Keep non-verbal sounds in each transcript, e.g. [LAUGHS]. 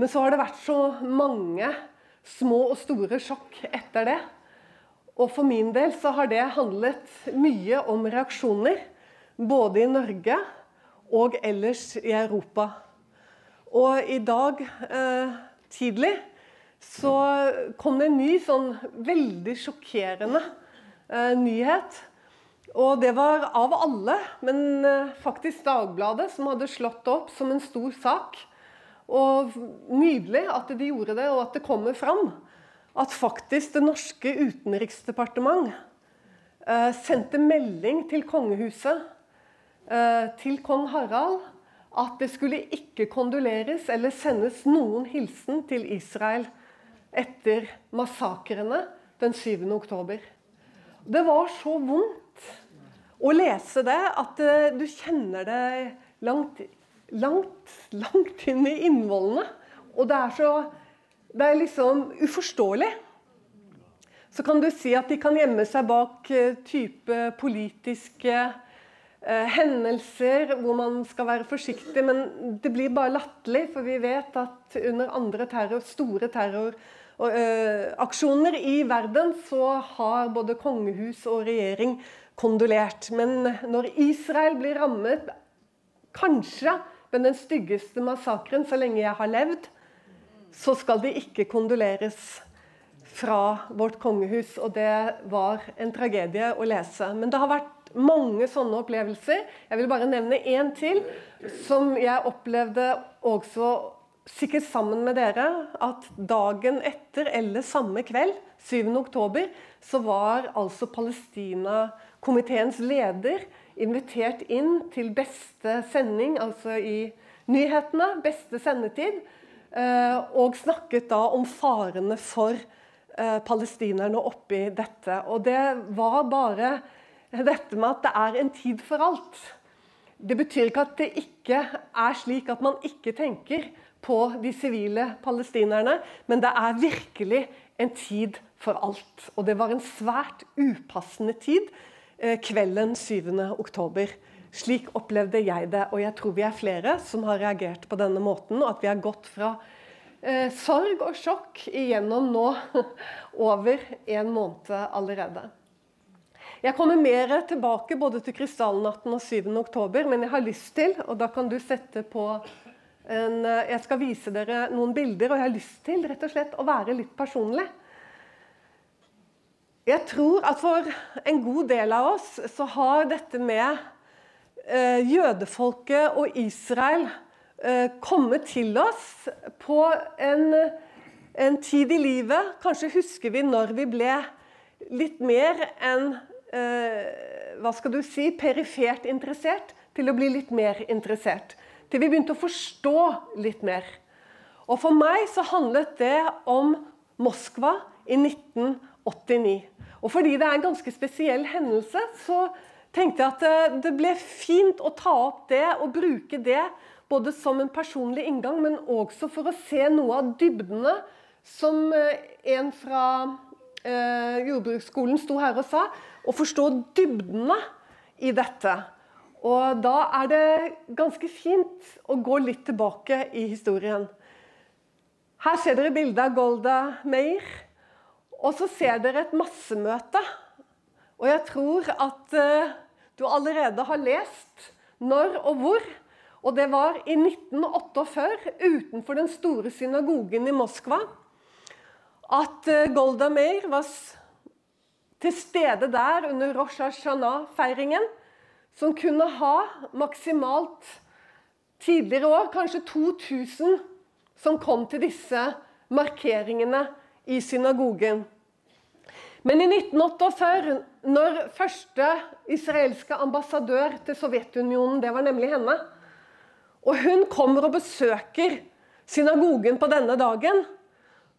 Men så har det vært så mange små og store sjokk etter det. Og for min del så har det handlet mye om reaksjoner. Både i Norge og ellers i Europa. Og i dag eh, tidlig så kom det en ny sånn veldig sjokkerende eh, nyhet. Og det var av alle, men eh, faktisk Dagbladet som hadde slått det opp som en stor sak. Og nydelig at de gjorde det, og at det kommer fram. At faktisk det norske utenriksdepartement eh, sendte melding til kongehuset, eh, til kong Harald, at det skulle ikke kondoleres eller sendes noen hilsen til Israel etter massakrene den 7. oktober. Det var så vondt å lese det at eh, du kjenner det langt langt, langt inn i innvollene. Og det er så Det er liksom uforståelig. Så kan du si at de kan gjemme seg bak uh, type politiske eh, hendelser hvor man skal være forsiktig, men det blir bare latterlig, for vi vet at under andre terror, store terroraksjoner uh, i verden, så har både kongehus og regjering kondolert. Men når Israel blir rammet, kanskje men den styggeste massakren så lenge jeg har levd, så skal det ikke kondoleres fra vårt kongehus. Og det var en tragedie å lese. Men det har vært mange sånne opplevelser. Jeg vil bare nevne én til, som jeg opplevde også sikkert sammen med dere, at dagen etter eller samme kveld, 7. oktober, så var altså Palestina-komiteens leder invitert inn til beste sending, altså i nyhetene, beste sendetid, eh, og snakket da om farene for eh, palestinerne oppi dette. Og det var bare dette med at det er en tid for alt. Det betyr ikke at det ikke er slik at man ikke tenker på de sivile palestinerne, men det er virkelig en tid for alt. Og det var en svært upassende tid kvelden 7. oktober. Slik opplevde jeg det, og jeg tror vi er flere som har reagert på denne måten. Og at vi har gått fra eh, sorg og sjokk igjennom nå [LAUGHS] over en måned allerede. Jeg kommer mer tilbake både til krystallnatten og 7. oktober, men jeg har lyst til, og da kan du sette på en, eh, Jeg skal vise dere noen bilder, og jeg har lyst til rett og slett å være litt personlig. Jeg tror at for en god del av oss så har dette med eh, jødefolket og Israel eh, kommet til oss på en, en, tid i livet. Kanskje husker vi når vi ble litt mer enn eh, hva skal du si, perifert interessert, til å bli litt mer interessert. Til vi begynte å forstå litt mer. Og For meg så handlet det om Moskva i 1989. Og fordi det er en ganske spesiell hendelse, så tenkte jeg at eh, det ble fint å ta opp det og bruke det både som en personlig inngang, men også for å se noe av dybdene som eh, en fra eh, jordbruksskolen sto her og sa. Å forstå dybdene i dette. Og da er det ganske fint å gå litt tilbake i historien. Her ser dere bildet av Golda Meir. Og så ser dere et massemøte. Og jeg tror at uh, du allerede har lest når og hvor. Og det var i 1948, utenfor den store synagogen i Moskva, at uh, Golda Meir var til stede der under Rosh Hashanah-feiringen, som kunne ha maksimalt tidligere år kanskje 2000 som kom til disse markeringene i synagogen. Men i 1948, når første israelske ambassadør til Sovjetunionen Det var nemlig henne. Og hun kommer og besøker synagogen på denne dagen.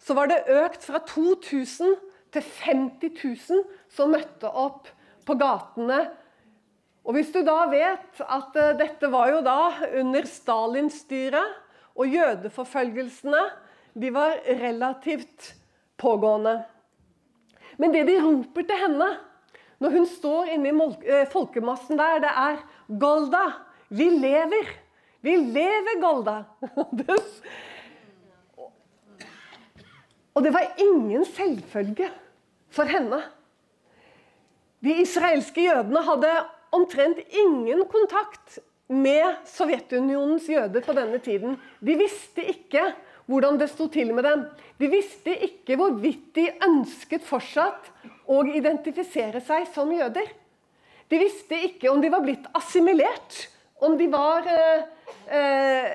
Så var det økt fra 2000 til 50 000 som møtte opp på gatene. Og hvis du da vet at uh, dette var jo da under Stalins styre, og jødeforfølgelsene de var relativt pågående. Men det de roper til henne når hun står inne i eh, folkemassen der, det er 'Golda, vi lever'. Vi lever, Golda! [LAUGHS] Og det var ingen selvfølge for henne. De israelske jødene hadde omtrent ingen kontakt med Sovjetunionens jøder på denne tiden. De visste ikke hvordan det sto til med dem. De visste ikke hvorvidt de ønsket fortsatt å identifisere seg som jøder. De visste ikke om de var blitt assimilert, om de var eh, eh,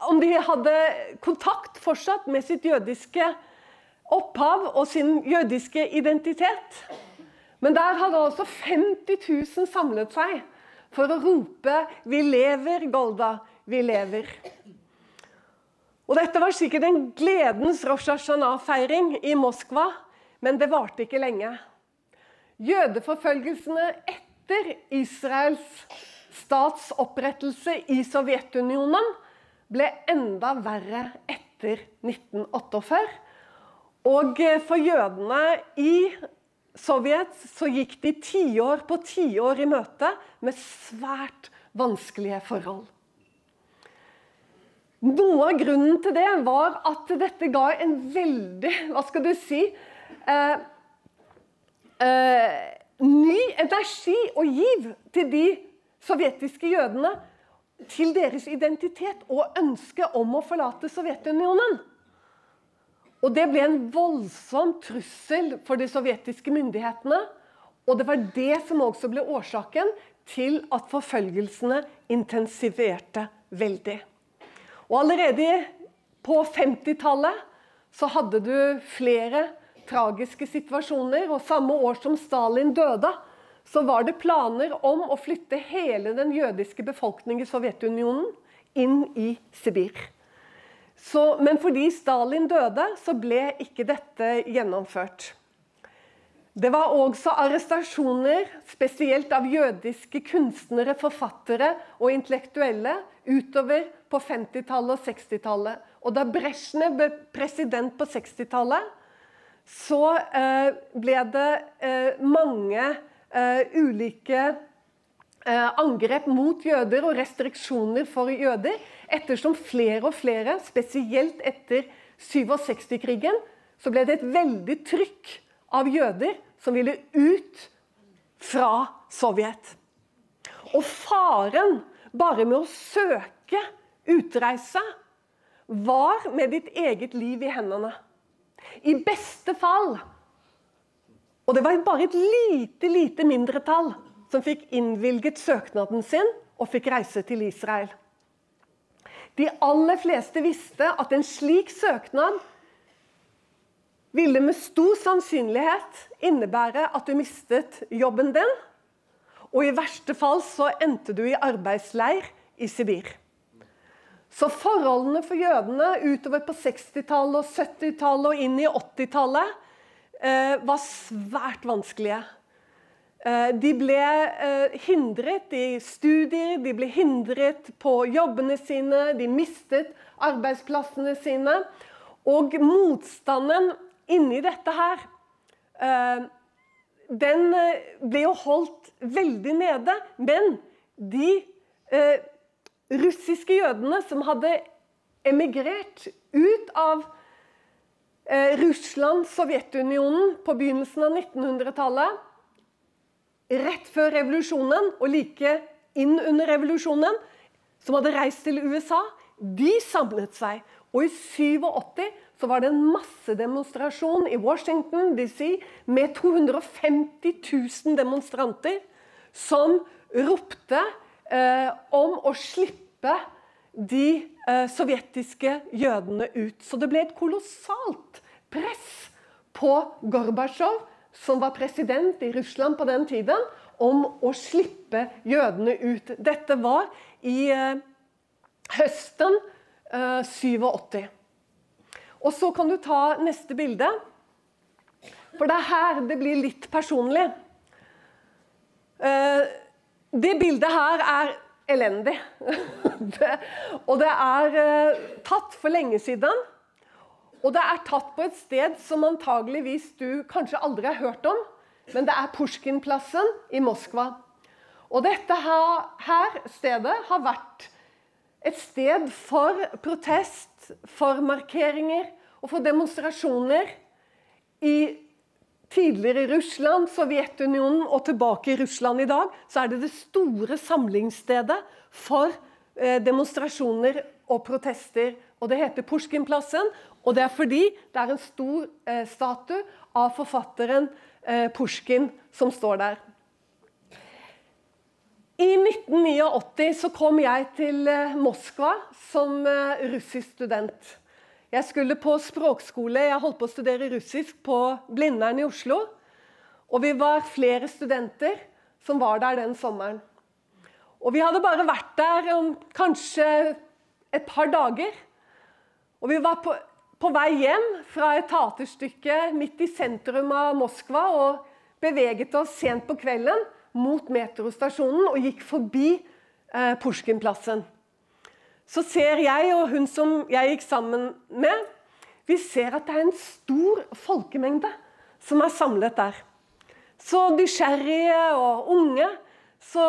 Om de hadde kontakt fortsatt med sitt jødiske opphav og sin jødiske identitet. Men der hadde altså 50 000 samlet seg for å rope 'Vi lever, Golda! Vi lever!' Og Dette var sikkert en gledens Rosh Hashanah-feiring i Moskva, men det varte ikke lenge. Jødeforfølgelsene etter Israels statsopprettelse i Sovjetunionen ble enda verre etter 1948. Og for jødene i Sovjet så gikk de tiår på tiår i møte med svært vanskelige forhold. Noe av grunnen til det var at dette ga en veldig Hva skal du si eh, eh, Ny energi og giv til de sovjetiske jødene. Til deres identitet og ønske om å forlate Sovjetunionen. Og Det ble en voldsom trussel for de sovjetiske myndighetene. Og det var det som også ble årsaken til at forfølgelsene intensiverte veldig. Og allerede på 50-tallet så hadde du flere tragiske situasjoner. Og samme år som Stalin døde, så var det planer om å flytte hele den jødiske befolkningen i Sovjetunionen inn i Sibir. Så, men fordi Stalin døde, så ble ikke dette gjennomført. Det var også arrestasjoner, spesielt av jødiske kunstnere, forfattere og intellektuelle, utover på 50-tallet og 60-tallet. Og da Brezjnev ble president på 60-tallet, så eh, ble det eh, mange eh, ulike angrep mot jøder og restriksjoner for jøder, ettersom flere og flere, spesielt etter 67-krigen, så ble det et veldig trykk av jøder som ville ut fra Sovjet. Og faren bare med å søke utreise var med ditt eget liv i hendene. I beste fall Og det var bare et lite, lite mindretall som fikk innvilget søknaden sin og fikk reise til Israel. De aller fleste visste at en slik søknad ville med stor sannsynlighet innebære at du mistet jobben din. Og i verste fall så endte du i arbeidsleir i Sibir. Så forholdene for jødene utover på 60-tallet og 70-tallet og inn i 80-tallet eh, var svært vanskelige. Eh, de ble eh, hindret i studier, de ble hindret på jobbene sine, de mistet arbeidsplassene sine. Og motstanden inni dette her, eh, den eh, ble jo holdt veldig nede. Men de eh, russiske jødene som hadde emigrert ut av Russland, Sovjetunionen, på begynnelsen av 1900-tallet, rett før revolusjonen og like inn under revolusjonen, som hadde reist til USA, de samlet seg. Og i 87 så var det en massedemonstrasjon i Washington DC med 250 000 demonstranter som ropte eh, om å slippe de eh, sovjetiske jødene ut. Så det ble et kolossalt press på Gorbatsjov, som var president i Russland på den tiden, om å slippe jødene ut. Dette var i eh, høsten 87. Og så kan du ta neste bilde. For det er her det blir litt personlig. Eh, det bildet her er elendig. [LAUGHS] det, og det er eh, tatt for lenge siden. Og det er tatt på et sted som antageligvis du kanskje aldri har hørt om. Men det er Pusjkinplassen i Moskva. Og dette her, her stedet har vært et sted for protest, for markeringer og for demonstrasjoner i tidligere Russland, Sovjetunionen og tilbake i Russland i dag, så er det det store samlingsstedet for eh, demonstrasjoner og protester. Og det heter Pushkinplassen, og det er fordi det er en stor eh, statue av forfatteren Pusjkin Pushkin som står der. I 1989 så kom jeg til eh, Moskva som eh, russisk student. Jeg skulle på språkskole, jeg holdt på å studere russisk på Blindern i Oslo. Og vi var flere studenter som var der den sommeren. Og vi hadde bare vært der om kanskje et par dager. Og vi var på, på vei hjem fra et teaterstykke midt i sentrum av Moskva og beveget oss sent på kvelden mot metrostasjonen og gikk forbi eh, Pushkinplassen. Så ser jeg og hun som jeg gikk sammen med, vi ser at det er en stor folkemengde som er samlet der. Så nysgjerrige og unge så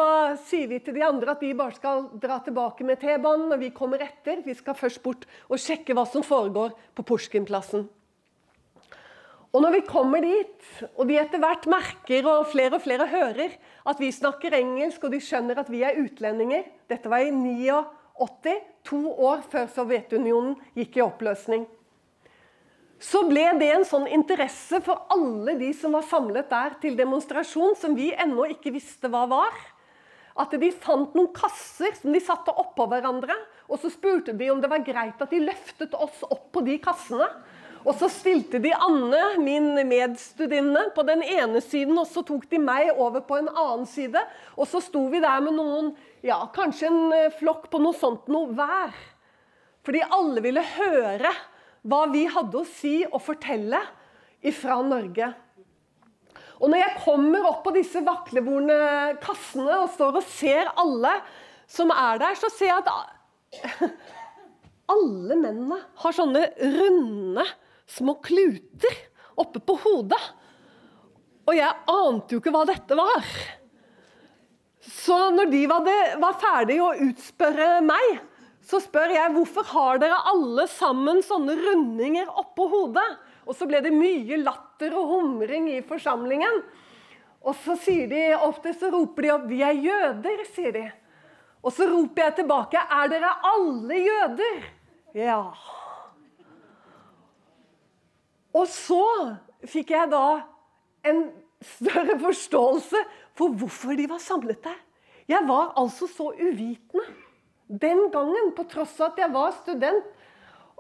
sier vi til de andre at vi bare skal dra tilbake med T-banen når vi kommer etter. Vi skal først bort og sjekke hva som foregår på Pushkinplassen. Og når vi kommer dit, og de etter hvert merker og flere og flere hører at vi snakker engelsk, og de skjønner at vi er utlendinger Dette var i 89, to år før Sovjetunionen gikk i oppløsning. Så ble det en sånn interesse for alle de som var samlet der til demonstrasjon, som vi ennå ikke visste hva var. At de fant noen kasser som de satte oppå hverandre. Og så spurte de om det var greit at de løftet oss opp på de kassene. Og så stilte de Anne, min medstudinne, på den ene siden, og så tok de meg over på en annen side. Og så sto vi der med noen, ja, kanskje en eh, flokk på noe sånt noe hver. Fordi alle ville høre hva vi hadde å si og fortelle ifra Norge. Og når jeg kommer opp på disse vaklevorne kassene og står og ser alle som er der, så ser jeg at [LAUGHS] alle mennene har sånne runde små kluter oppe på hodet. Og jeg ante jo ikke hva dette var. Så når de var ferdige å utspørre meg, så spør jeg hvorfor har dere alle sammen sånne rundinger oppå hodet? Og så ble det mye latter og humring i forsamlingen. Og så sier de ofte så roper de opp 'Vi er jøder', sier de. Og så roper jeg tilbake 'Er dere alle jøder?' Ja. Og så fikk jeg da en større forståelse for hvorfor de var samlet der. Jeg var altså så uvitende den gangen, på tross av at jeg var student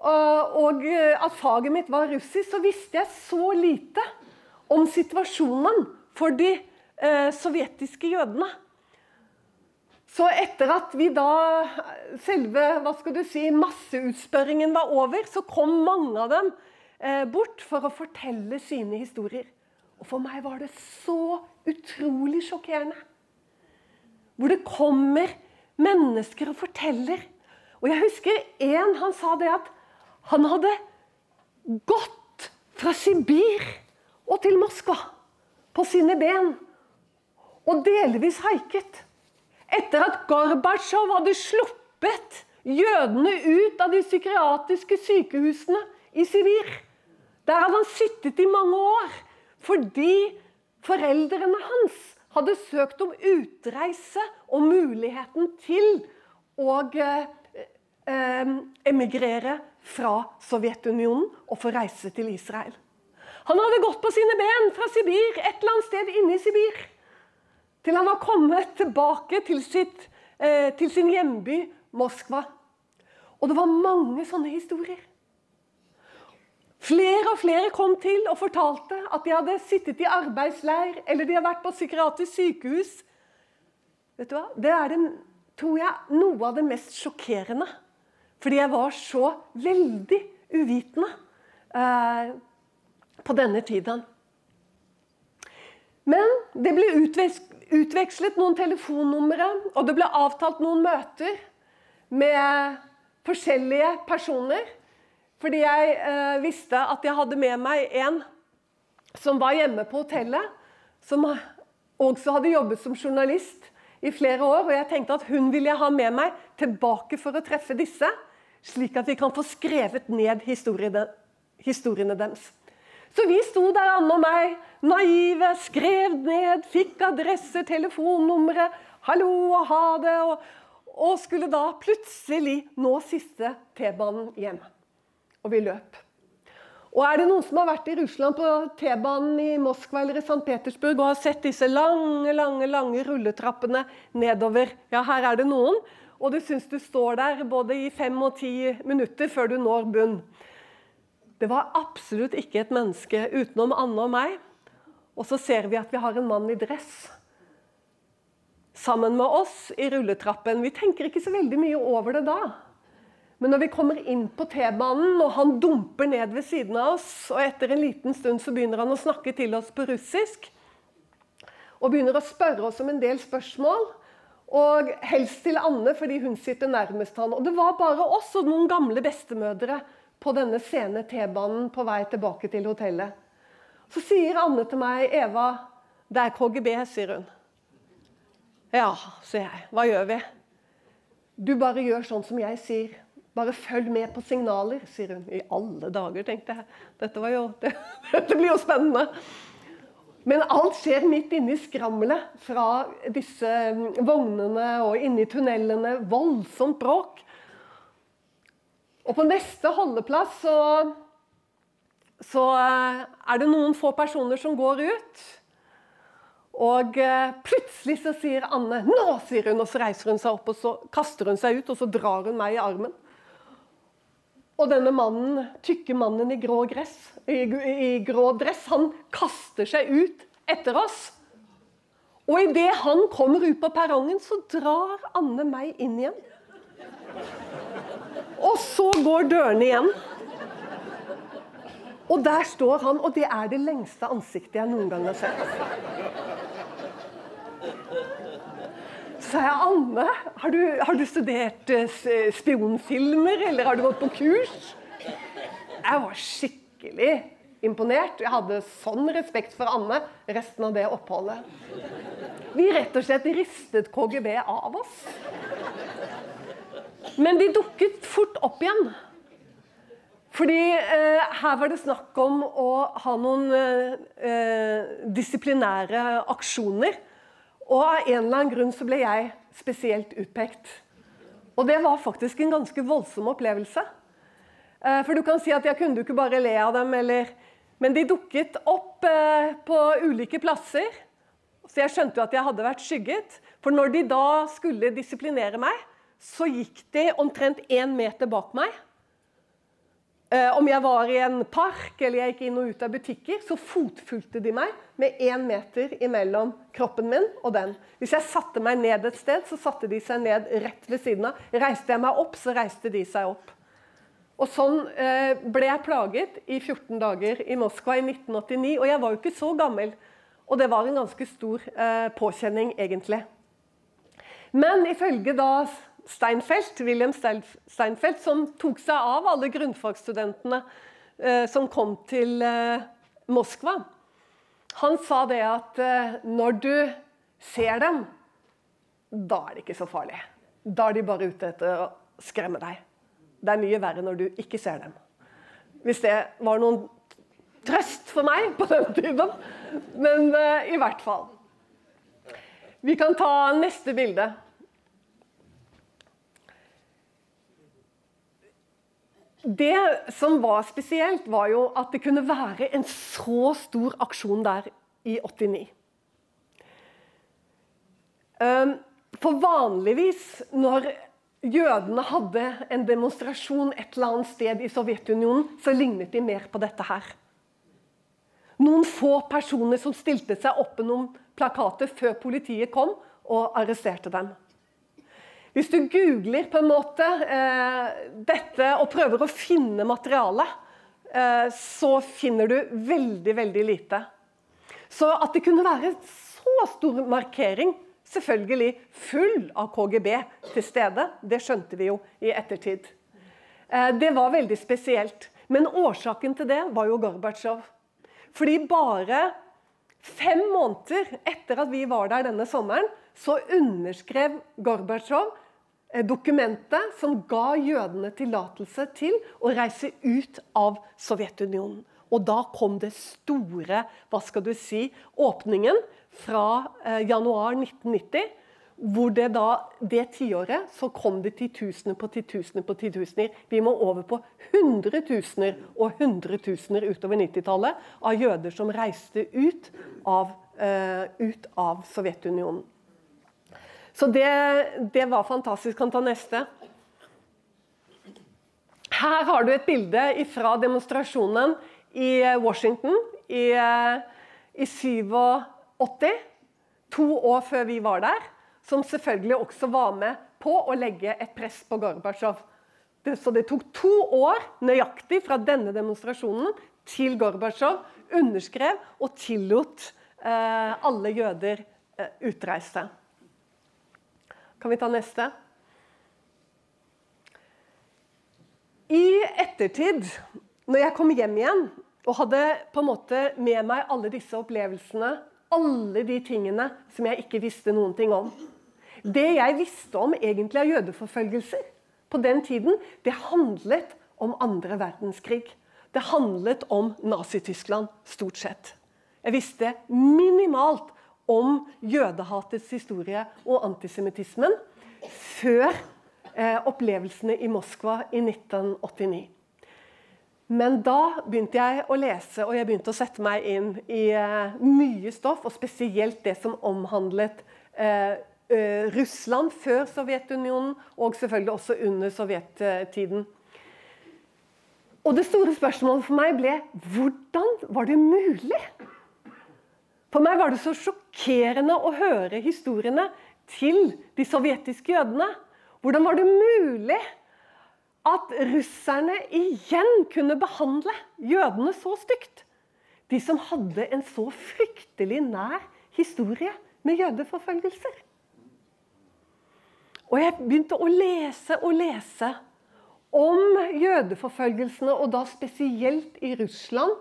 og at faget mitt var russisk, så visste jeg så lite om situasjonen for de eh, sovjetiske jødene. Så etter at vi da selve hva skal du si, masseutspørringen var over, så kom mange av dem bort for å fortelle sine historier. Og for meg var det så utrolig sjokkerende. Hvor det kommer mennesker og forteller. Og jeg husker en han sa det at han hadde gått fra Sibir og til Moskva på sine ben. Og delvis haiket. Etter at Gorbatsjov hadde sluppet jødene ut av de psykiatriske sykehusene i Sibir. Der hadde han sittet i mange år fordi foreldrene hans hadde søkt om utreise og muligheten til å eh, eh, emigrere fra Sovjetunionen og få reise til Israel. Han hadde gått på sine ben fra Sibir, et eller annet sted inne i Sibir, til han var kommet tilbake til, sitt, eh, til sin hjemby Moskva. Og det var mange sånne historier. Flere og flere kom til og fortalte at de hadde sittet i arbeidsleir eller de hadde vært på psykiatrisk sykehus. Vet du hva? Det er den, tror jeg, noe av det mest sjokkerende. Fordi jeg var så veldig uvitende eh, på denne tiden. Men det ble utvekslet noen telefonnumre, og det ble avtalt noen møter med forskjellige personer. Fordi jeg eh, visste at jeg hadde med meg en som var hjemme på hotellet. Som også hadde jobbet som journalist i flere år. Og jeg tenkte at hun ville jeg ha med meg tilbake for å treffe disse. Slik at vi kan få skrevet ned historiene, historiene deres. Så vi sto der, Anne og meg, naive, skrev ned, fikk adresse, telefonnumre, hallo og ha det, og, og skulle da plutselig nå siste T-banen hjem. Og vi løp. Og er det noen som har vært i Russland på T-banen i Moskva eller i St. Petersburg og har sett disse lange, lange, lange rulletrappene nedover? Ja, her er det noen. Og du syns du står der både i fem og ti minutter før du når bunn. Det var absolutt ikke et menneske utenom Anne og meg. Og så ser vi at vi har en mann i dress sammen med oss i rulletrappen. Vi tenker ikke så veldig mye over det da. Men når vi kommer inn på T-banen, og han dumper ned ved siden av oss, og etter en liten stund så begynner han å snakke til oss på russisk, og begynner å spørre oss om en del spørsmål, og helst til Anne, fordi hun sitter nærmest han. Og det var bare oss og noen gamle bestemødre på denne sene T-banen på vei tilbake til hotellet. Så sier Anne til meg, 'Eva, det er KGB', sier hun. Ja, sier jeg. Hva gjør vi? Du bare gjør sånn som jeg sier. Bare følg med på signaler, sier hun. I alle dager, tenkte jeg. Dette, jo, [LAUGHS] det, dette blir jo spennende. Men alt skjer midt inne i skrammelet fra disse mm, vognene og inni tunnelene. Voldsomt bråk. Og på neste holdeplass så, så eh, er det noen få personer som går ut. Og eh, plutselig så sier Anne 'nå', sier hun, og så reiser hun seg opp og så kaster hun seg ut og så drar hun meg i armen. Og denne mannen, tykke mannen i grå, gress, i, i grå dress, han kaster seg ut etter oss. Og idet han kommer ut på perrongen, så drar Anne meg inn igjen. Og så går dørene igjen. Og der står han, og det er det lengste ansiktet jeg noen gang har sett. Så sa jeg, Anne, har du, har du studert eh, spionfilmer, eller har du gått på kurs? Jeg var skikkelig imponert. Jeg hadde sånn respekt for Anne resten av det oppholdet. Vi rett og slett ristet KGB av oss. Men de dukket fort opp igjen. Fordi eh, her var det snakk om å ha noen eh, eh disiplinære aksjoner og av en eller annen grunn så ble jeg spesielt utpekt. Og det var faktisk en ganske voldsom opplevelse. Eh, for du kan si at jeg kunne ikke bare le av dem, eller Men de dukket opp eh, på ulike plasser. Så jeg skjønte jo at jeg hadde vært skygget. For når de da skulle disiplinere meg, så gikk de omtrent én meter bak meg. Eh, om jeg var i en park eller jeg gikk inn og ut av butikker, så fotfulgte de meg med én meter imellom kroppen min og den. Hvis jeg satte meg ned et sted, så satte de seg ned rett ved siden av. Reiste jeg meg opp, så reiste de seg opp. Og Sånn eh, ble jeg plaget i 14 dager i Moskva i 1989. Og jeg var jo ikke så gammel. Og det var en ganske stor eh, påkjenning, egentlig. Men ifølge da Steinfeld, William Steinfeld, som tok seg av alle grunnfagsstudentene eh, som kom til eh, Moskva. Han sa det at eh, når du ser dem, da er det ikke så farlig. Da er de bare ute etter å skremme deg. Det er mye verre når du ikke ser dem. Hvis det var noen trøst for meg på den tiden. Men uh, i hvert fall. Vi kan ta neste bilde. Det som var spesielt, var jo at det kunne være en så stor aksjon der i 89. Ehm, for vanligvis når jødene hadde en demonstrasjon et eller annet sted i Sovjetunionen, så lignet de mer på dette her. Noen få personer som stilte seg oppe noen plakater før politiet kom og arresterte dem. Hvis du googler på en måte eh, dette og prøver å finne materialet, eh, så finner du veldig, veldig lite. Så at det kunne være så stor markering, selvfølgelig full av KGB til stede, det skjønte vi jo i ettertid. Eh, det var veldig spesielt. Men årsaken til det var jo Gorbatsjov. Fordi bare fem måneder etter at vi var der denne sommeren, så underskrev Gorbatsjov dokumentet som ga jødene tillatelse til å reise ut av Sovjetunionen. Og da kom det store hva skal du si, åpningen fra eh, januar 1990. Hvor det da, det tiåret så kom det titusener på titusener på titusener. Vi må over på hundretusener og hundretusener utover 90-tallet av jøder som reiste ut av, eh, ut av Sovjetunionen. Så det, det var fantastisk. Kan ta neste. Her har du et bilde fra demonstrasjonen i Washington i, i 87. To år før vi var der. Som selvfølgelig også var med på å legge et press på Gorbatsjov. Så det tok to år nøyaktig fra denne demonstrasjonen til Gorbatsjov underskrev og tillot eh, alle jøder eh, utreise. Kan vi ta neste? I ettertid, når jeg kom hjem igjen og hadde på en måte med meg alle disse opplevelsene, alle de tingene som jeg ikke visste noen ting om Det jeg visste om egentlig av jødeforfølgelser på den tiden, det handlet om andre verdenskrig. Det handlet om Nazi-Tyskland, stort sett. Jeg visste minimalt om jødehatets historie og antisemittismen før eh, opplevelsene i Moskva i 1989. Men da begynte jeg å lese, og jeg begynte å sette meg inn i eh, mye stoff, og spesielt det som omhandlet eh, eh Russland før Sovjetunionen, og selvfølgelig også under sovjettiden. Og det store spørsmålet for meg ble hvordan var det mulig? For meg var det så sjokkerende å høre historiene til de sovjetiske jødene. Hvordan var det mulig at russerne igjen kunne behandle jødene så stygt? De som hadde en så fryktelig nær historie med jødeforfølgelser. Og jeg begynte å lese og lese om jødeforfølgelsene, og da spesielt i Russland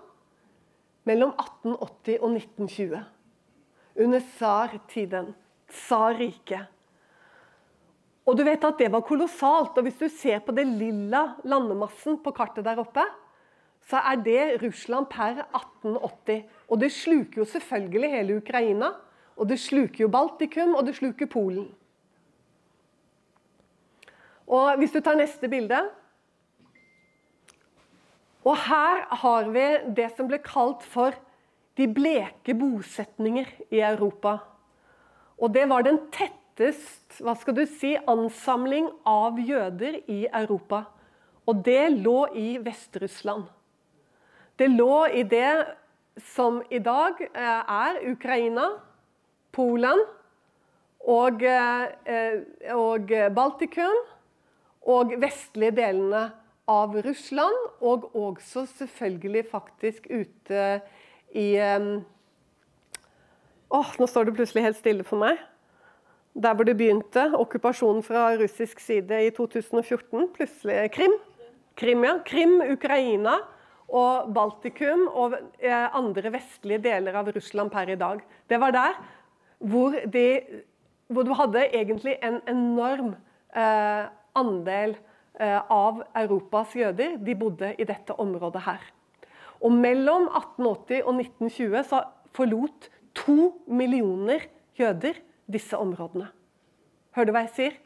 mellom 1880 og 1920. Under tsar-tiden. Tsar-riket. Og du vet at det var kolossalt. Og hvis du ser på det lilla landemassen på kartet der oppe, så er det Russland per 1880. Og det sluker jo selvfølgelig hele Ukraina. Og det sluker jo Baltikum, og det sluker Polen. Og hvis du tar neste bilde og her har vi det som ble kalt for de bleke bosetninger i Europa. Og det var den tettest hva skal du si, ansamling av jøder i Europa. Og det lå i Vest-Russland. Det lå i det som i dag eh, er Ukraina, Polen og, eh, og Baltikum og vestlige delene av Russland, og også selvfølgelig faktisk ute i Åh, nå står det plutselig helt stille for meg. Der hvor det begynte, okkupasjonen fra russisk side i 2014. Plutselig Krim. Krim, ja. Krim, Ukraina og Baltikum og eh, andre vestlige deler av Russland per i dag. Det var der hvor, de, hvor du hadde egentlig en enorm eh, andel av Europas jøder de bodde i dette området her. Og Mellom 1880 og 1920 så forlot to millioner jøder disse områdene. Hører du hva jeg sier?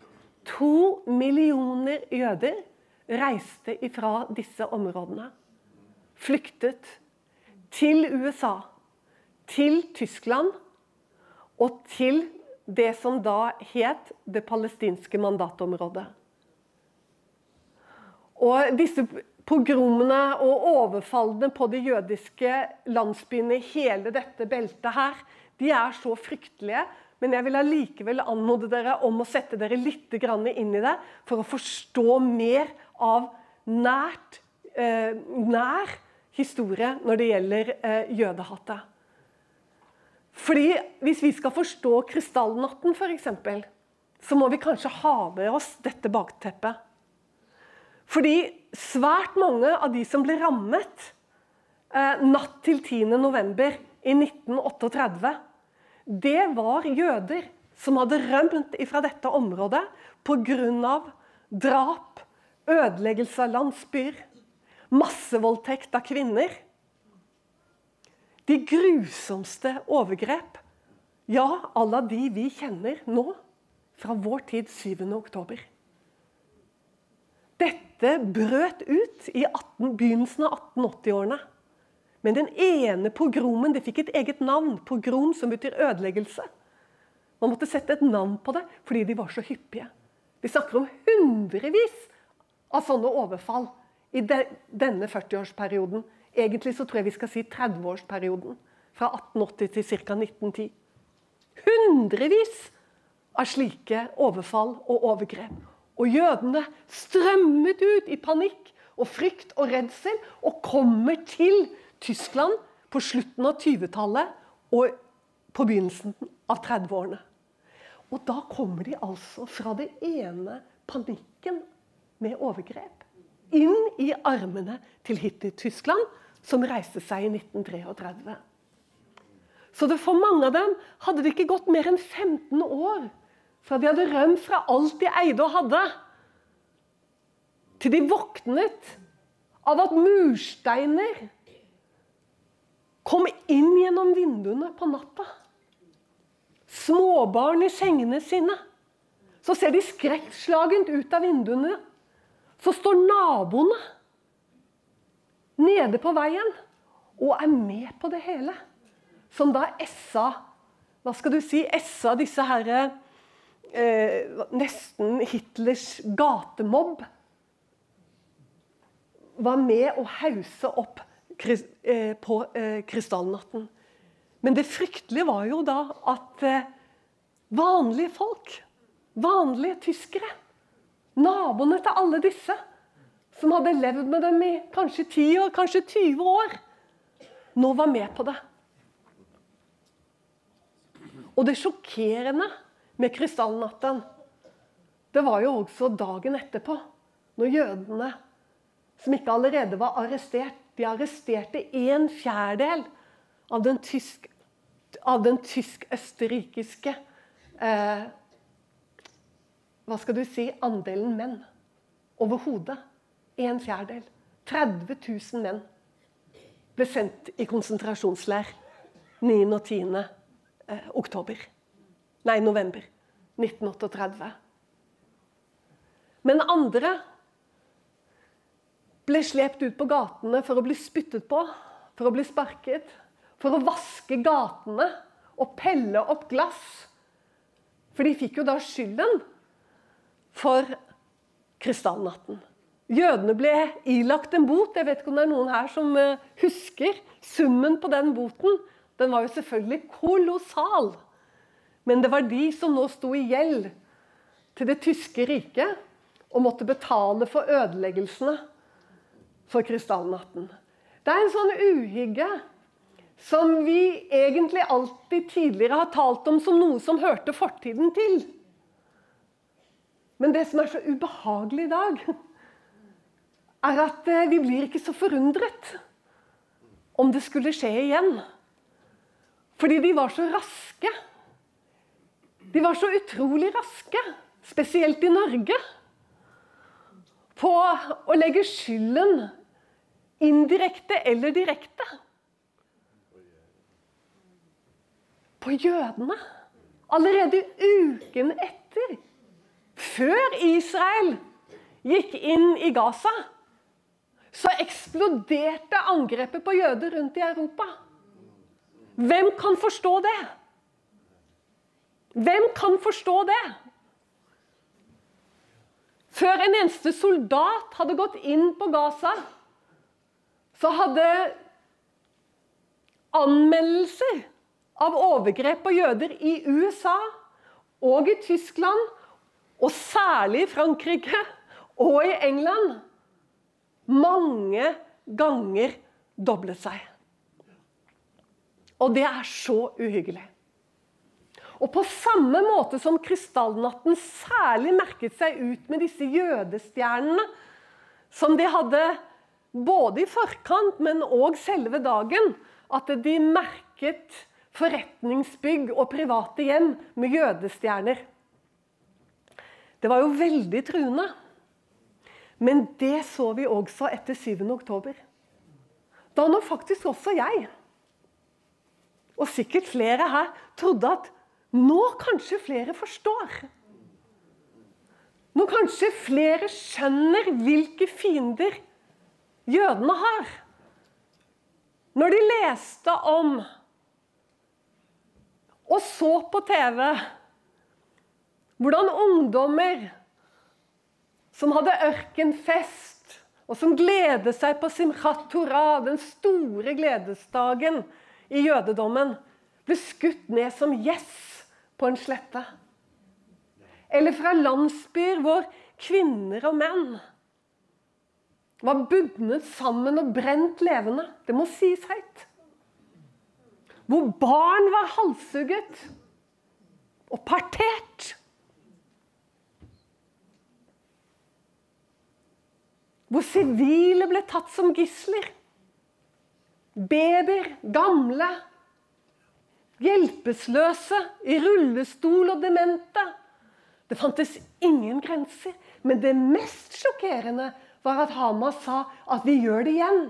To millioner jøder reiste ifra disse områdene. Flyktet til USA, til Tyskland og til det som da het det palestinske mandatområdet. Og disse pogromene og overfallene på de jødiske landsbyene i hele dette beltet her, de er så fryktelige. Men jeg vil allikevel anmode dere om å sette dere litt inn i det for å forstå mer av nært, eh, nær historie når det gjelder eh, jødehatet. Fordi Hvis vi skal forstå krystallnatten, f.eks., så må vi kanskje ha med oss dette bakteppet. Fordi svært mange av de som ble rammet eh, natt til 10.11. i 1938, det var jøder som hadde rømt fra dette området pga. drap, ødeleggelse av landsbyer, massevoldtekt av kvinner. De grusomste overgrep. Ja, alle de vi kjenner nå, fra vår tid 7. oktober. Dette brøt ut i 18, begynnelsen av 1880-årene. Men den ene pogromen det fikk et eget navn. Pogrom som betyr ødeleggelse. Man måtte sette et navn på det fordi de var så hyppige. Vi snakker om hundrevis av sånne overfall i de, denne 40-årsperioden. Egentlig så tror jeg vi skal si 30-årsperioden. Fra 1880 til ca. 1910. Hundrevis av slike overfall og overgrep. Og jødene strømmet ut i panikk og frykt og redsel og kommer til Tyskland på slutten av 20-tallet og på begynnelsen av 30-årene. Og da kommer de altså fra det ene panikken med overgrep inn i armene til Hitler-Tyskland, som reiste seg i 1933. Så det for mange av dem hadde det ikke gått mer enn 15 år fra de hadde rømt fra alt de eide og hadde, til de våknet av at mursteiner kom inn gjennom vinduene på natta. Småbarn i sengene sine. Så ser de skrekkslagent ut av vinduene. Så står naboene nede på veien og er med på det hele. Som da essa Hva skal du si? Essa disse herre eh, Nesten Hitlers gatemobb. Var med å hause opp Eh, på eh, krystallnatten. Men det fryktelige var jo da at eh, vanlige folk, vanlige tyskere, naboene til alle disse, som hadde levd med dem i kanskje 10 år, kanskje 20 år, nå var med på det. Og det sjokkerende med krystallnatten, det var jo også dagen etterpå, når jødene, som ikke allerede var arrestert, de arresterte en fjerdedel av den, tysk, tysk-østerrikiske eh, Hva skal du si andelen menn overhodet. En fjerdedel. 30 000 menn ble sendt i konsentrasjonsleir 9. og 10. Eh, oktober. Nei, november 1938. Men andre ble slept ut på gatene for å bli spyttet på, for å bli sparket, for å vaske gatene og pelle opp glass. For de fikk jo da skylden for krystallnatten. Jødene ble ilagt en bot. Jeg vet ikke om det er noen her som eh, husker summen på den boten. Den var jo selvfølgelig kolossal. Men det var de som nå sto i gjeld til det tyske riket og måtte betale for ødeleggelsene for krystallnatten. Det er en sånn uhygge som vi egentlig alltid tidligere har talt om som noe som hørte fortiden til. Men det som er så ubehagelig i dag, er at eh, vi blir ikke så forundret om det skulle skje igjen. Fordi de var så raske. De var så utrolig raske, spesielt i Norge på å legge skylden indirekte eller direkte på jødene. Allerede uken etter, før Israel gikk inn i Gaza, så eksploderte angrepet på jøder rundt i Europa. Hvem kan forstå det? Hvem kan forstå det? Før en eneste soldat hadde gått inn på Gaza, så hadde anmeldelser av overgrep på jøder i USA og i Tyskland, og særlig i Frankrike og i England, mange ganger doblet seg. Og det er så uhyggelig. Og på samme måte som krystallnatten særlig merket seg ut med disse jødestjernene, som de hadde både i forkant, men òg selve dagen, at de merket forretningsbygg og private hjem med jødestjerner. Det var jo veldig truende. Men det så vi også etter 7. oktober. Da nå faktisk også jeg, og sikkert flere her, trodde at nå kanskje flere forstår. Nå kanskje flere skjønner hvilke fiender jødene har. Når de leste om og så på TV hvordan ungdommer som hadde ørkenfest, og som gledet seg på Simchat Torah, den store gledesdagen i jødedommen, ble skutt ned som gjess på en slette. Eller fra landsbyer hvor kvinner og menn var bundet sammen og brent levende. Det må sies høyt. Hvor barn var halshugget og partert. Hvor sivile ble tatt som gisler. Babyer, gamle, hjelpeløse, i rullestol og demente. Det fantes ingen grenser. Men det mest sjokkerende var at Hamas sa at vi gjør det igjen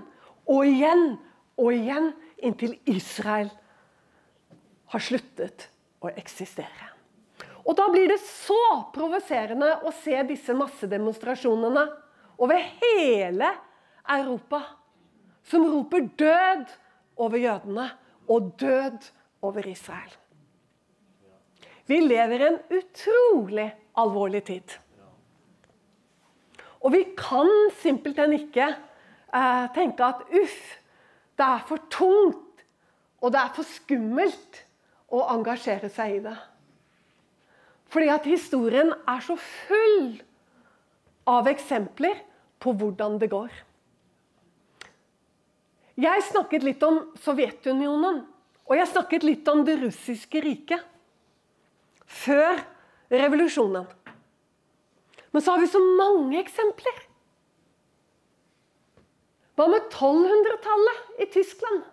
og igjen og igjen inntil Israel har sluttet å eksistere. Og Da blir det så provoserende å se disse massedemonstrasjonene over hele Europa som roper død over jødene og død over Israel. Vi lever en utrolig alvorlig tid. Og vi kan simpelthen ikke eh, tenke at uff, det er for tungt og det er for skummelt å engasjere seg i det. Fordi at historien er så full av eksempler på hvordan det går. Jeg snakket litt om Sovjetunionen, og jeg snakket litt om det russiske riket. Før revolusjonen. Men så har vi så mange eksempler. Hva med 1200-tallet i Tyskland?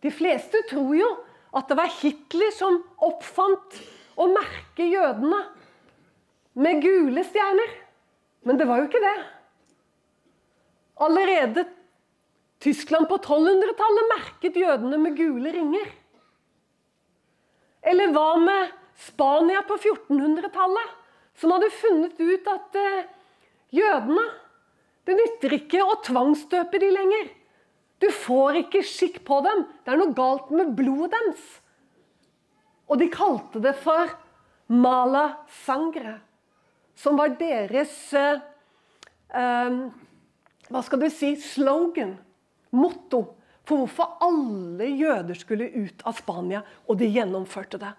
De fleste tror jo at det var Hitler som oppfant å merke jødene med gule stjerner. Men det var jo ikke det. Allerede Tyskland på 1200-tallet merket jødene med gule ringer. Eller hva med Spania på 1400-tallet, som hadde funnet ut at eh, jødene Det nytter ikke å tvangsdøpe de lenger. Du får ikke skikk på dem. Det er noe galt med blodet deres. Og de kalte det for mala sangre, som var deres eh, eh, Hva skal du si slogan motto for hvorfor alle jøder skulle ut av Spania, og de gjennomførte det.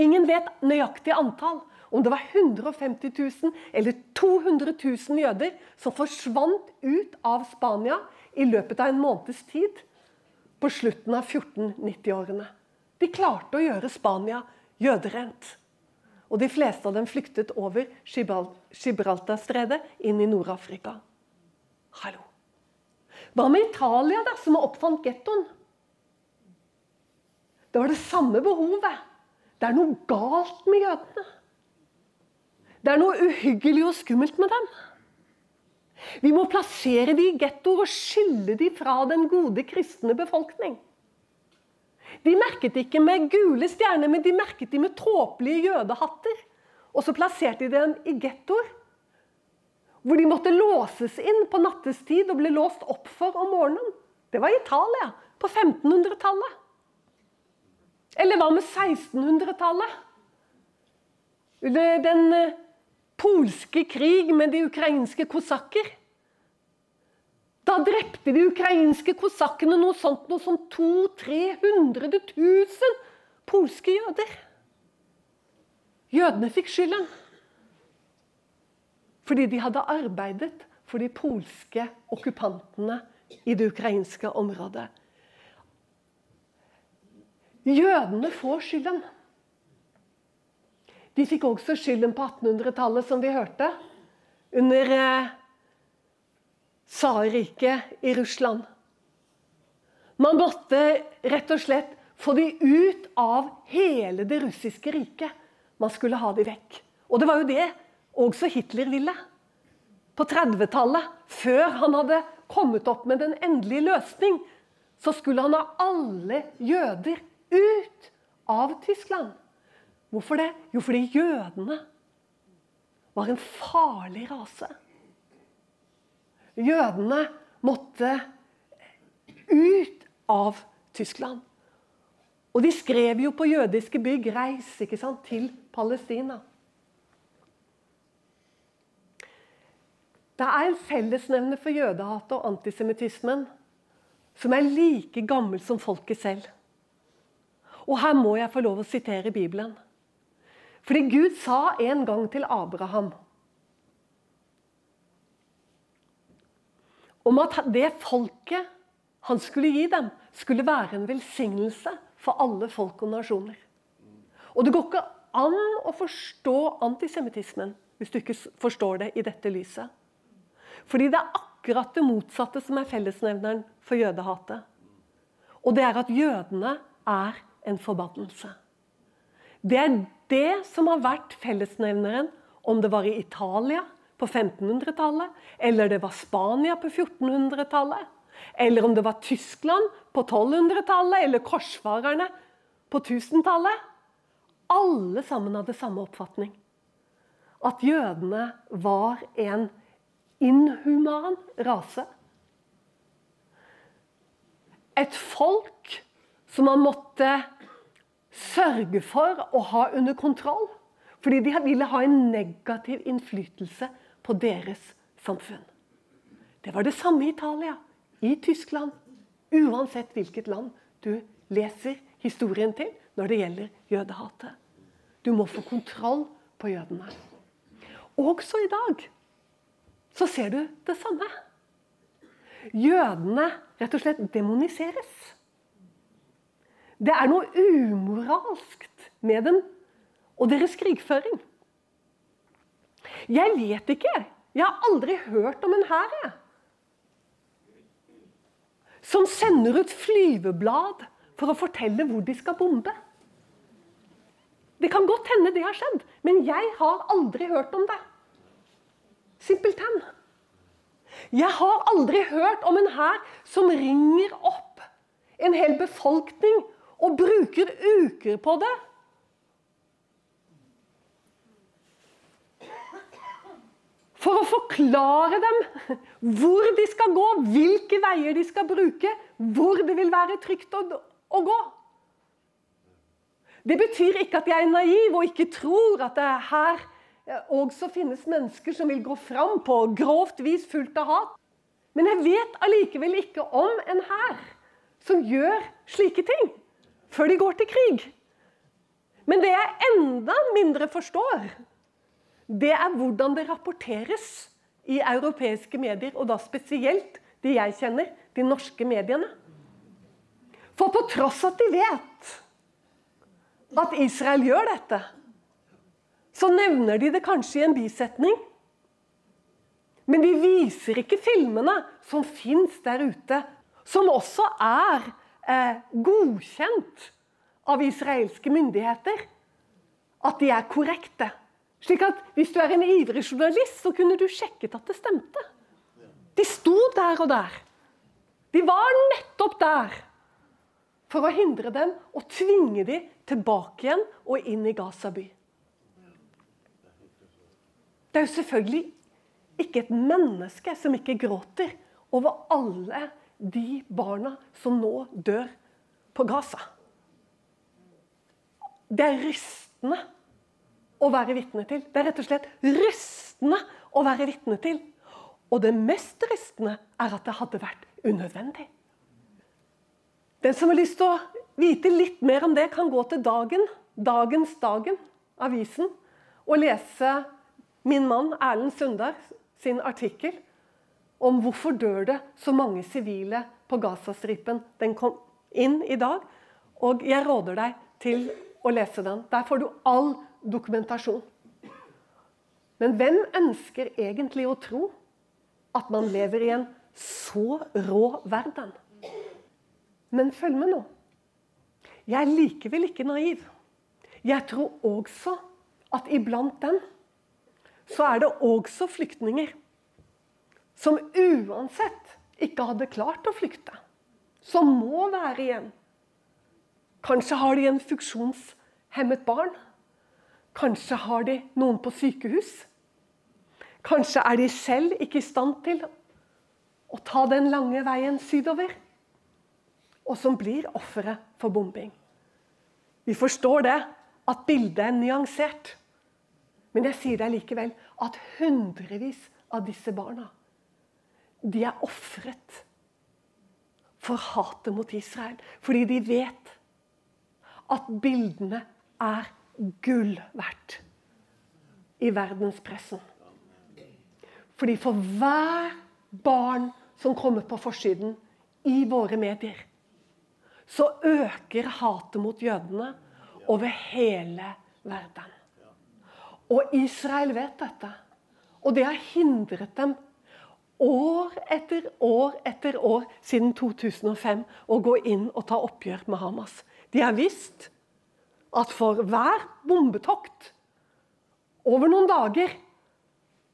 Ingen vet nøyaktig antall. Om det var 150 000 eller 200 000 jøder som forsvant ut av Spania i løpet av en måneds tid på slutten av 1490-årene. De klarte å gjøre Spania jøderent. Og de fleste av dem flyktet over Gibraltarstredet inn i Nord-Afrika. Hallo. Hva med Italia, da, som oppfant gettoen? Det var det samme behovet. Det er noe galt med jødene. Det er noe uhyggelig og skummelt med dem. Vi må plassere de i gettoer og skille de fra den gode kristne befolkning. De merket ikke med gule stjerner, men de merket de med tåpelige jødehatter. Og så plasserte de dem i gettoer hvor de måtte låses inn på nattestid og ble låst opp for om morgenen. Det var Italia på 1500-tallet. Eller hva med 1600-tallet? Den eh, polske krig med de ukrainske kosakker. Da drepte de ukrainske kosakkene noe sånt noe som 200 000-300 000 polske jøder. Jødene fikk skylden. Fordi de hadde arbeidet for de polske okkupantene i det ukrainske området. Jødene får skylden. De fikk også skylden på 1800-tallet, som vi hørte, under eh, tsarriket i Russland. Man måtte rett og slett få de ut av hele det russiske riket. Man skulle ha de vekk. Og det var jo det også Hitler ville. På 30-tallet, før han hadde kommet opp med den endelige løsning, så skulle han ha alle jøder ut av Tyskland. Hvorfor det? Jo, fordi jødene var en farlig rase. Jødene måtte ut av Tyskland. Og de skrev jo på jødiske bygg 'Reis' ikke sant, til Palestina. Det er en fellesnevner for jødehatet og antisemittismen som er like gammel som folket selv. Og her må jeg få lov å sitere Bibelen. Fordi Gud sa en gang til Abraham om at det folket han skulle gi dem, skulle være en velsignelse for alle folk og nasjoner. Og det går ikke an å forstå antisemittismen hvis du ikke forstår det i dette lyset. Fordi det er akkurat det motsatte som er fellesnevneren for jødehatet. Og det er at jødene er en forbannelse. Det er det som har vært fellesnevneren, om det var i Italia på 1500-tallet, eller det var Spania på 1400-tallet, eller om det var Tyskland på 1200-tallet, eller korsfarerne på 1000-tallet. Alle sammen hadde samme oppfatning. At jødene var en inhuman rase. Et folk som man måtte sørge for å ha under kontroll. Fordi de ville ha en negativ innflytelse på deres samfunn. Det var det samme i Italia, i Tyskland. Uansett hvilket land du leser historien til når det gjelder jødehatet. Du må få kontroll på jødene. Også i dag så ser du det samme. Jødene rett og slett demoniseres. Det er noe umoralskt med dem og deres krigføring. Jeg vet ikke. Jeg har aldri hørt om en hær som sender ut flyveblad for å fortelle hvor de skal bombe. Det kan godt hende det har skjedd, men jeg har aldri hørt om det. Simpelthen. Jeg har aldri hørt om en hær som ringer opp en hel befolkning og bruker uker på det. For å forklare dem hvor de skal gå, hvilke veier de skal bruke, hvor det vil være trygt å, å gå. Det betyr ikke at jeg er naiv og ikke tror at det er her også finnes mennesker som vil gå fram på grovt vis fullt av hat. Men jeg vet allikevel ikke om en hær som gjør slike ting før de går til krig. Men det jeg enda mindre forstår, det er hvordan det rapporteres i europeiske medier, og da spesielt de jeg kjenner, de norske mediene. For på tross at de vet at Israel gjør dette, så nevner de det kanskje i en bisetning. Men de viser ikke filmene som fins der ute, som også er eh, godkjent av israelske myndigheter. At de er korrekte. Slik at hvis du er en ivrig journalist, så kunne du sjekket at det stemte. De sto der og der. De var nettopp der for å hindre dem og tvinge dem tilbake igjen og inn i Gaza by. Det er jo selvfølgelig ikke et menneske som ikke gråter over alle de barna som nå dør på Gaza. Det er rystende å være vitne til. Det er rett og slett rystende å være vitne til. Og det mest rystende er at det hadde vært unødvendig. Den som har lyst til å vite litt mer om det, kan gå til Dagen, Dagens Dagen, avisen, og lese min mann Erlend Sundar sin artikkel om hvorfor dør det så mange sivile på Gazastripen. Den kom inn i dag, og jeg råder deg til å lese den. Der får du all dokumentasjon. Men hvem ønsker egentlig å tro at man lever i en så rå verden? Men følg med nå. Jeg er likevel ikke naiv. Jeg tror også at iblant dem så er det også flyktninger som uansett ikke hadde klart å flykte. Som må være igjen. Kanskje har de en funksjonshemmet barn. Kanskje har de noen på sykehus. Kanskje er de selv ikke i stand til å ta den lange veien sydover. Og som blir ofre for bombing. Vi forstår det, at bildet er nyansert. Men jeg sier deg likevel at hundrevis av disse barna de er ofret for hatet mot Israel. Fordi de vet at bildene er gull verdt i verdenspressen. Fordi for hver barn som kommer på forsiden i våre medier, så øker hatet mot jødene over hele verden. Og Israel vet dette. Og det har hindret dem år etter år etter år siden 2005 å gå inn og ta oppgjør med Hamas. De har visst at for hver bombetokt over noen dager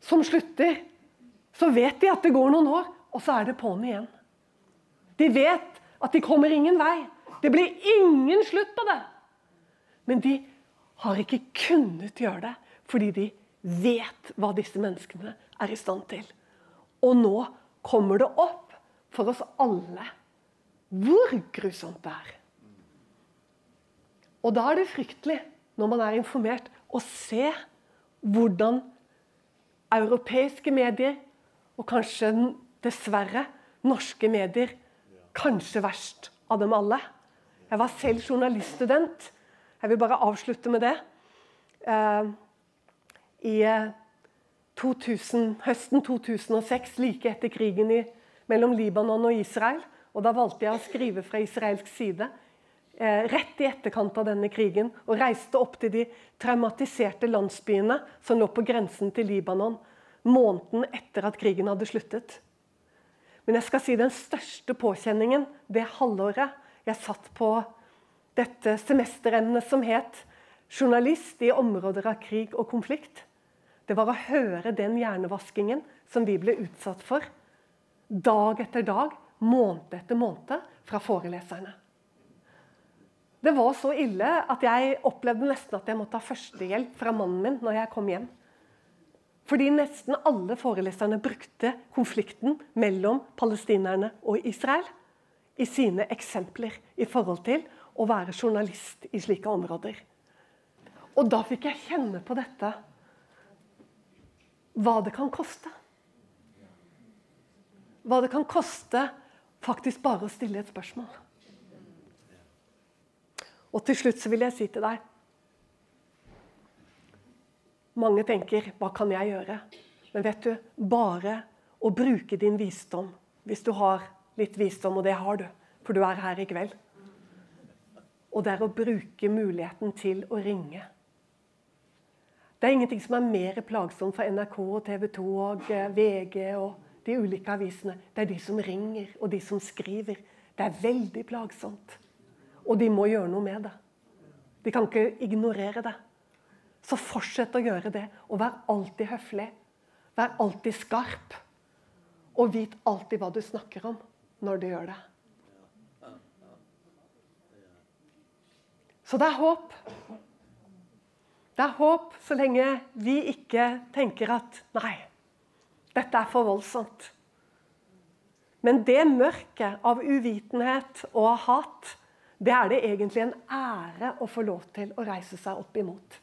som slutter, så vet de at det går noen år, og så er det på'n igjen. De vet at de kommer ingen vei. Det blir ingen slutt på det. Men de har ikke kunnet gjøre det fordi de vet hva disse menneskene er i stand til. Og nå kommer det opp for oss alle hvor grusomt det er. Og da er det fryktelig, når man er informert, å se hvordan europeiske medier, og kanskje dessverre norske medier, kanskje verst av dem alle. Jeg var selv journaliststudent jeg vil bare avslutte med det. I 2000, eh, høsten 2006, like etter krigen i, mellom Libanon og Israel, og da valgte jeg å skrive fra israelsk side, eh, rett i etterkant av denne krigen, og reiste opp til de traumatiserte landsbyene som lå på grensen til Libanon, måneden etter at krigen hadde sluttet. Men jeg skal si den største påkjenningen det halvåret jeg satt på dette semesteremnet som het 'Journalist i områder av krig og konflikt'. Det var å høre den hjernevaskingen som vi ble utsatt for dag etter dag, måned etter måned, fra foreleserne. Det var så ille at jeg opplevde nesten at jeg måtte ha førstehjelp fra mannen min når jeg kom hjem. Fordi nesten alle foreleserne brukte konflikten mellom palestinerne og Israel i sine eksempler i forhold til å være journalist i slike områder. Og da fikk jeg kjenne på dette hva det kan koste. Hva det kan koste faktisk bare å stille et spørsmål. Og til slutt så vil jeg si til deg Mange tenker 'hva kan jeg gjøre?' Men vet du, bare å bruke din visdom, hvis du har litt visdom, og det har du, for du er her i kveld og det er å bruke muligheten til å ringe. Det er ingenting som er mer plagsomt for NRK, TV 2 og eh, VG og de ulike avisene. Det er de som ringer, og de som skriver. Det er veldig plagsomt. Og de må gjøre noe med det. De kan ikke ignorere det. Så fortsett å gjøre det, og vær alltid høflig. Vær alltid skarp. Og vit alltid hva du snakker om når du gjør det. Så det er håp. Det er håp så lenge vi ikke tenker at nei, dette er for voldsomt. Men det mørket av uvitenhet og hat, det er det egentlig en ære å få lov til å reise seg opp imot.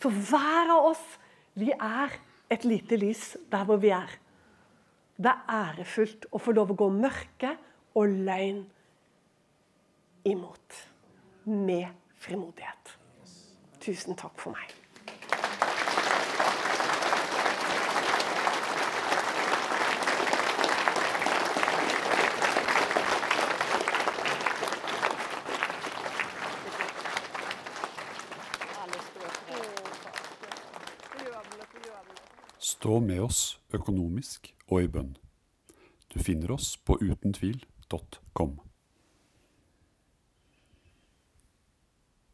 Så hver av oss, vi er et lite lys der hvor vi er. Det er ærefullt å få lov å gå mørke og løgn imot med frimodighet. Tusen takk for meg. Stå med oss økonomisk og i bønn. Du finner oss på utentvil.com.